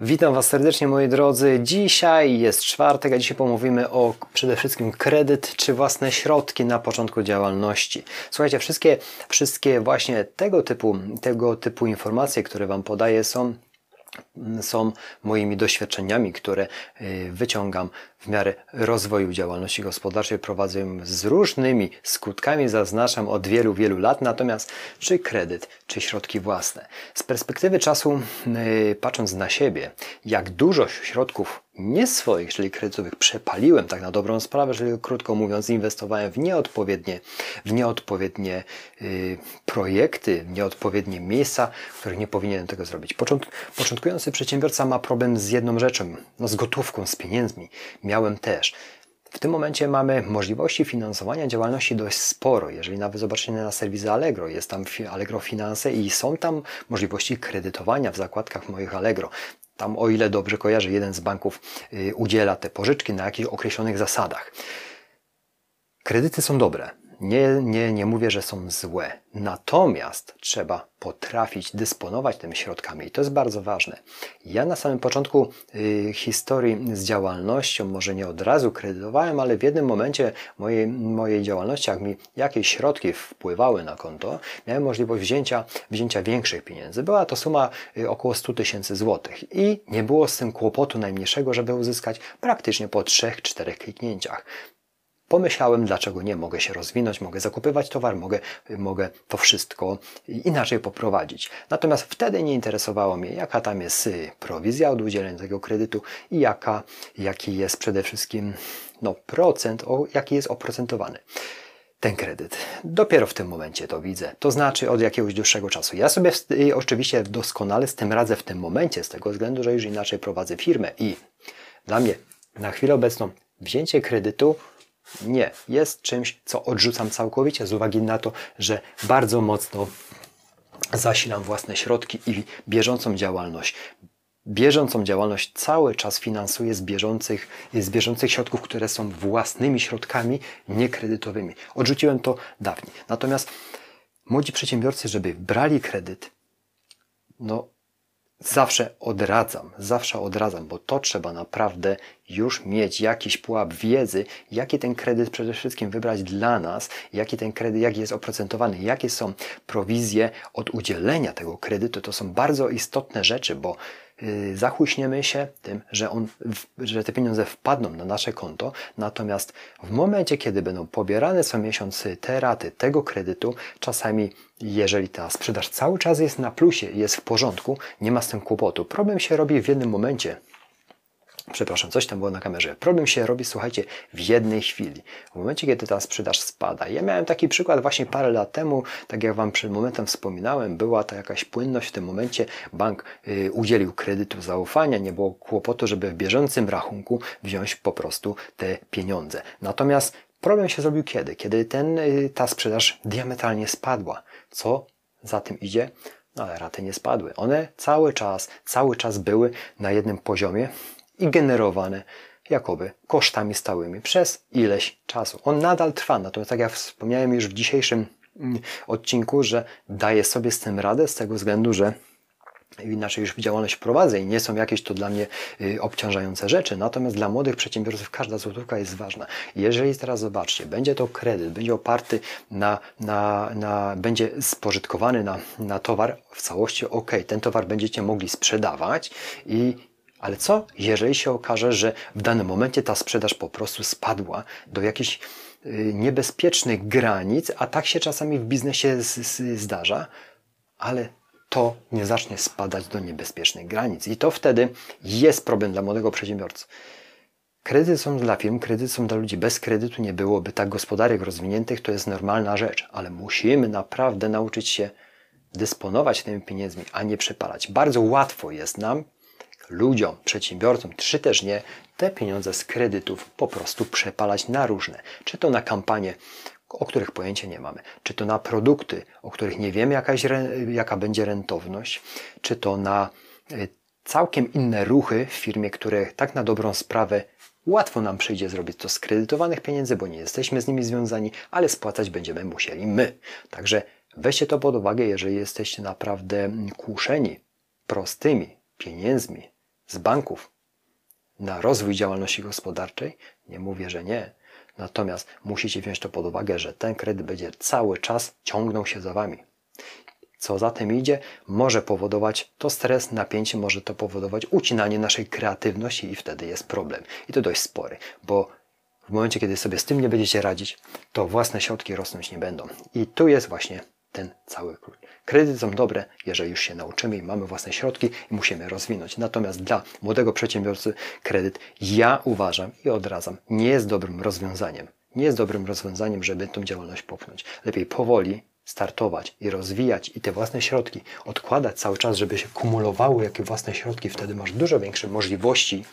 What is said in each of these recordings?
Witam Was serdecznie moi drodzy. Dzisiaj jest czwartek, a dzisiaj pomówimy o przede wszystkim kredyt czy własne środki na początku działalności. Słuchajcie, wszystkie, wszystkie właśnie tego typu, tego typu informacje, które Wam podaję są są moimi doświadczeniami, które y, wyciągam w miarę rozwoju działalności gospodarczej, prowadzę z różnymi skutkami, zaznaczam od wielu, wielu lat, natomiast czy kredyt, czy środki własne. Z perspektywy czasu, y, patrząc na siebie, jak dużo środków nie swoich, czyli kredytowych, przepaliłem tak na dobrą sprawę, czyli krótko mówiąc, inwestowałem w nieodpowiednie, w nieodpowiednie y, projekty, w nieodpowiednie miejsca, w których nie powinienem tego zrobić. Począt, początkujący przedsiębiorca ma problem z jedną rzeczą, no z gotówką, z pieniędzmi. Miałem też. W tym momencie mamy możliwości finansowania działalności dość sporo. Jeżeli nawet zobaczycie na serwisie Allegro, jest tam Allegro Finanse i są tam możliwości kredytowania w zakładkach moich Allegro. Tam, o ile dobrze kojarzę, jeden z banków y, udziela te pożyczki na jakichś określonych zasadach. Kredyty są dobre. Nie, nie, nie mówię, że są złe. Natomiast trzeba potrafić dysponować tymi środkami i to jest bardzo ważne. Ja na samym początku y, historii z działalnością, może nie od razu kredytowałem, ale w jednym momencie mojej, mojej działalności, jak mi jakieś środki wpływały na konto, miałem możliwość wzięcia, wzięcia większych pieniędzy. Była to suma y, około 100 tysięcy złotych i nie było z tym kłopotu najmniejszego, żeby uzyskać praktycznie po 3-4 kliknięciach. Pomyślałem, dlaczego nie, mogę się rozwinąć, mogę zakupywać towar, mogę, mogę to wszystko inaczej poprowadzić. Natomiast wtedy nie interesowało mnie, jaka tam jest y, prowizja od udzielenia tego kredytu i jaka, jaki jest przede wszystkim no, procent, o, jaki jest oprocentowany ten kredyt. Dopiero w tym momencie to widzę. To znaczy od jakiegoś dłuższego czasu. Ja sobie y, oczywiście doskonale z tym radzę w tym momencie, z tego względu, że już inaczej prowadzę firmę i dla mnie na chwilę obecną wzięcie kredytu nie, jest czymś, co odrzucam całkowicie z uwagi na to, że bardzo mocno zasilam własne środki i bieżącą działalność. Bieżącą działalność cały czas finansuję z bieżących, z bieżących środków, które są własnymi środkami, niekredytowymi. Odrzuciłem to dawniej. Natomiast młodzi przedsiębiorcy, żeby brali kredyt, no zawsze odradzam, zawsze odradzam, bo to trzeba naprawdę już mieć jakiś pułap wiedzy, jaki ten kredyt przede wszystkim wybrać dla nas, jaki ten kredyt, jaki jest oprocentowany, jakie są prowizje od udzielenia tego kredytu. To są bardzo istotne rzeczy, bo zachłyśniemy się tym, że, on, że te pieniądze wpadną na nasze konto, natomiast w momencie, kiedy będą pobierane co miesiąc te raty tego kredytu, czasami jeżeli ta sprzedaż cały czas jest na plusie, jest w porządku, nie ma z tym kłopotu. Problem się robi w jednym momencie, Przepraszam, coś tam było na kamerze. Problem się robi, słuchajcie, w jednej chwili. W momencie, kiedy ta sprzedaż spada. Ja miałem taki przykład właśnie parę lat temu, tak jak Wam przed momentem wspominałem, była to jakaś płynność w tym momencie. Bank y, udzielił kredytu zaufania, nie było kłopotu, żeby w bieżącym rachunku wziąć po prostu te pieniądze. Natomiast problem się zrobił kiedy? Kiedy ten, y, ta sprzedaż diametralnie spadła. Co za tym idzie? No ale raty nie spadły. One cały czas, cały czas były na jednym poziomie, i generowane jakoby kosztami stałymi przez ileś czasu. On nadal trwa, natomiast tak jak wspomniałem już w dzisiejszym mm, odcinku, że daję sobie z tym radę z tego względu, że inaczej już działalność prowadzę i nie są jakieś to dla mnie y, obciążające rzeczy. Natomiast dla młodych przedsiębiorców każda złotówka jest ważna. Jeżeli teraz zobaczcie, będzie to kredyt, będzie oparty na, na, na będzie spożytkowany na, na towar w całości, ok, ten towar będziecie mogli sprzedawać i ale co, jeżeli się okaże, że w danym momencie ta sprzedaż po prostu spadła do jakichś y, niebezpiecznych granic, a tak się czasami w biznesie zdarza, ale to nie zacznie spadać do niebezpiecznych granic. I to wtedy jest problem dla młodego przedsiębiorcy. Kredyty są dla firm, kredyty są dla ludzi. Bez kredytu nie byłoby tak gospodarek rozwiniętych, to jest normalna rzecz, ale musimy naprawdę nauczyć się dysponować tymi pieniędzmi, a nie przepalać. Bardzo łatwo jest nam ludziom, przedsiębiorcom, czy też nie, te pieniądze z kredytów po prostu przepalać na różne. Czy to na kampanie, o których pojęcia nie mamy, czy to na produkty, o których nie wiemy, jaka, jaka będzie rentowność, czy to na e, całkiem inne ruchy w firmie, które tak na dobrą sprawę łatwo nam przyjdzie zrobić to z kredytowanych pieniędzy, bo nie jesteśmy z nimi związani, ale spłacać będziemy musieli my. Także weźcie to pod uwagę, jeżeli jesteście naprawdę kuszeni prostymi pieniędzmi, z banków na rozwój działalności gospodarczej? Nie mówię, że nie. Natomiast musicie wziąć to pod uwagę, że ten kredyt będzie cały czas ciągnął się za wami. Co za tym idzie, może powodować to stres, napięcie, może to powodować ucinanie naszej kreatywności i wtedy jest problem. I to dość spory, bo w momencie, kiedy sobie z tym nie będziecie radzić, to własne środki rosnąć nie będą. I tu jest właśnie ten cały klucz. Kredyty są dobre, jeżeli już się nauczymy i mamy własne środki i musimy rozwinąć. Natomiast dla młodego przedsiębiorcy kredyt, ja uważam i odradzam, nie jest dobrym rozwiązaniem. Nie jest dobrym rozwiązaniem, żeby tą działalność popchnąć. Lepiej powoli startować i rozwijać i te własne środki odkładać cały czas, żeby się kumulowały jakie własne środki, wtedy masz dużo większe możliwości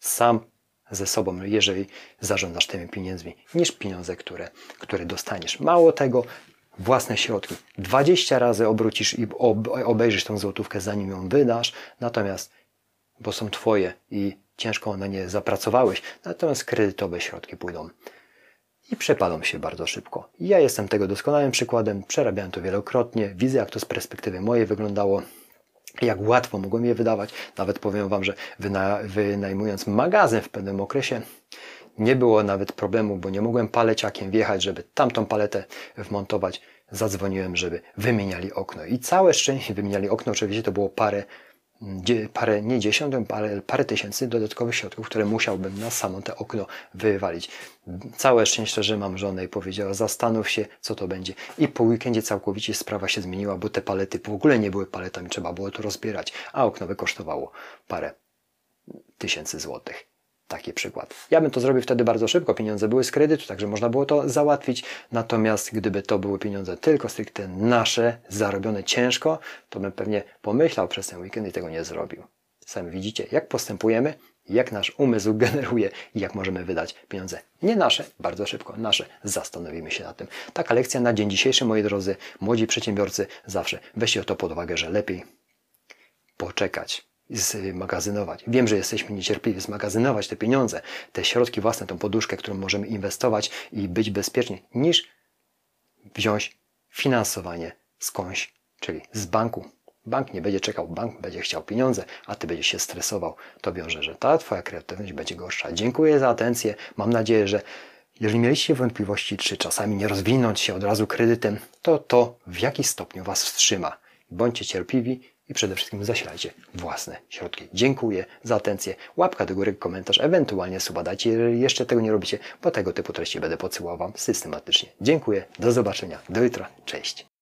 sam ze sobą, jeżeli zarządzasz tymi pieniędzmi, niż pieniądze, które, które dostaniesz. Mało tego, własne środki. 20 razy obrócisz i obejrzysz tą złotówkę, zanim ją wydasz, natomiast, bo są Twoje i ciężko na nie zapracowałeś, natomiast kredytowe środki pójdą i przepalą się bardzo szybko. Ja jestem tego doskonałym przykładem, przerabiałem to wielokrotnie, widzę jak to z perspektywy mojej wyglądało, jak łatwo mogłem je wydawać. Nawet powiem Wam, że wyna wynajmując magazyn w pewnym okresie, nie było nawet problemu, bo nie mogłem paleciakiem wjechać, żeby tamtą paletę wmontować. Zadzwoniłem, żeby wymieniali okno. I całe szczęście wymieniali okno. Oczywiście to było parę parę, nie dziesiąt, parę, parę tysięcy dodatkowych środków, które musiałbym na samo te okno wywalić. Całe szczęście, że mam żonę i powiedziała, zastanów się, co to będzie. I po weekendzie całkowicie sprawa się zmieniła, bo te palety w ogóle nie były paletami, trzeba było to rozbierać, a okno wykosztowało parę tysięcy złotych. Taki przykład. Ja bym to zrobił wtedy bardzo szybko. Pieniądze były z kredytu, także można było to załatwić. Natomiast gdyby to były pieniądze tylko stricte nasze, zarobione ciężko, to bym pewnie pomyślał przez ten weekend i tego nie zrobił. Sami widzicie, jak postępujemy, jak nasz umysł generuje i jak możemy wydać pieniądze. Nie nasze, bardzo szybko, nasze. Zastanowimy się nad tym. Taka lekcja na dzień dzisiejszy, moi drodzy, młodzi przedsiębiorcy, zawsze weźcie to pod uwagę, że lepiej poczekać zmagazynować. Wiem, że jesteśmy niecierpliwi zmagazynować te pieniądze, te środki własne, tą poduszkę, którą możemy inwestować i być bezpieczni, niż wziąć finansowanie skądś, czyli z banku. Bank nie będzie czekał, bank będzie chciał pieniądze, a ty będziesz się stresował. To wiąże, że ta twoja kreatywność będzie gorsza. Dziękuję za atencję. Mam nadzieję, że jeżeli mieliście wątpliwości, czy czasami nie rozwinąć się od razu kredytem, to to w jakiś stopniu was wstrzyma. Bądźcie cierpliwi i przede wszystkim zasilajcie własne środki. Dziękuję za atencję. Łapka do góry, komentarz, ewentualnie suba dajcie, jeżeli jeszcze tego nie robicie, bo tego typu treści będę podsyłał Wam systematycznie. Dziękuję, do zobaczenia, do jutra, cześć.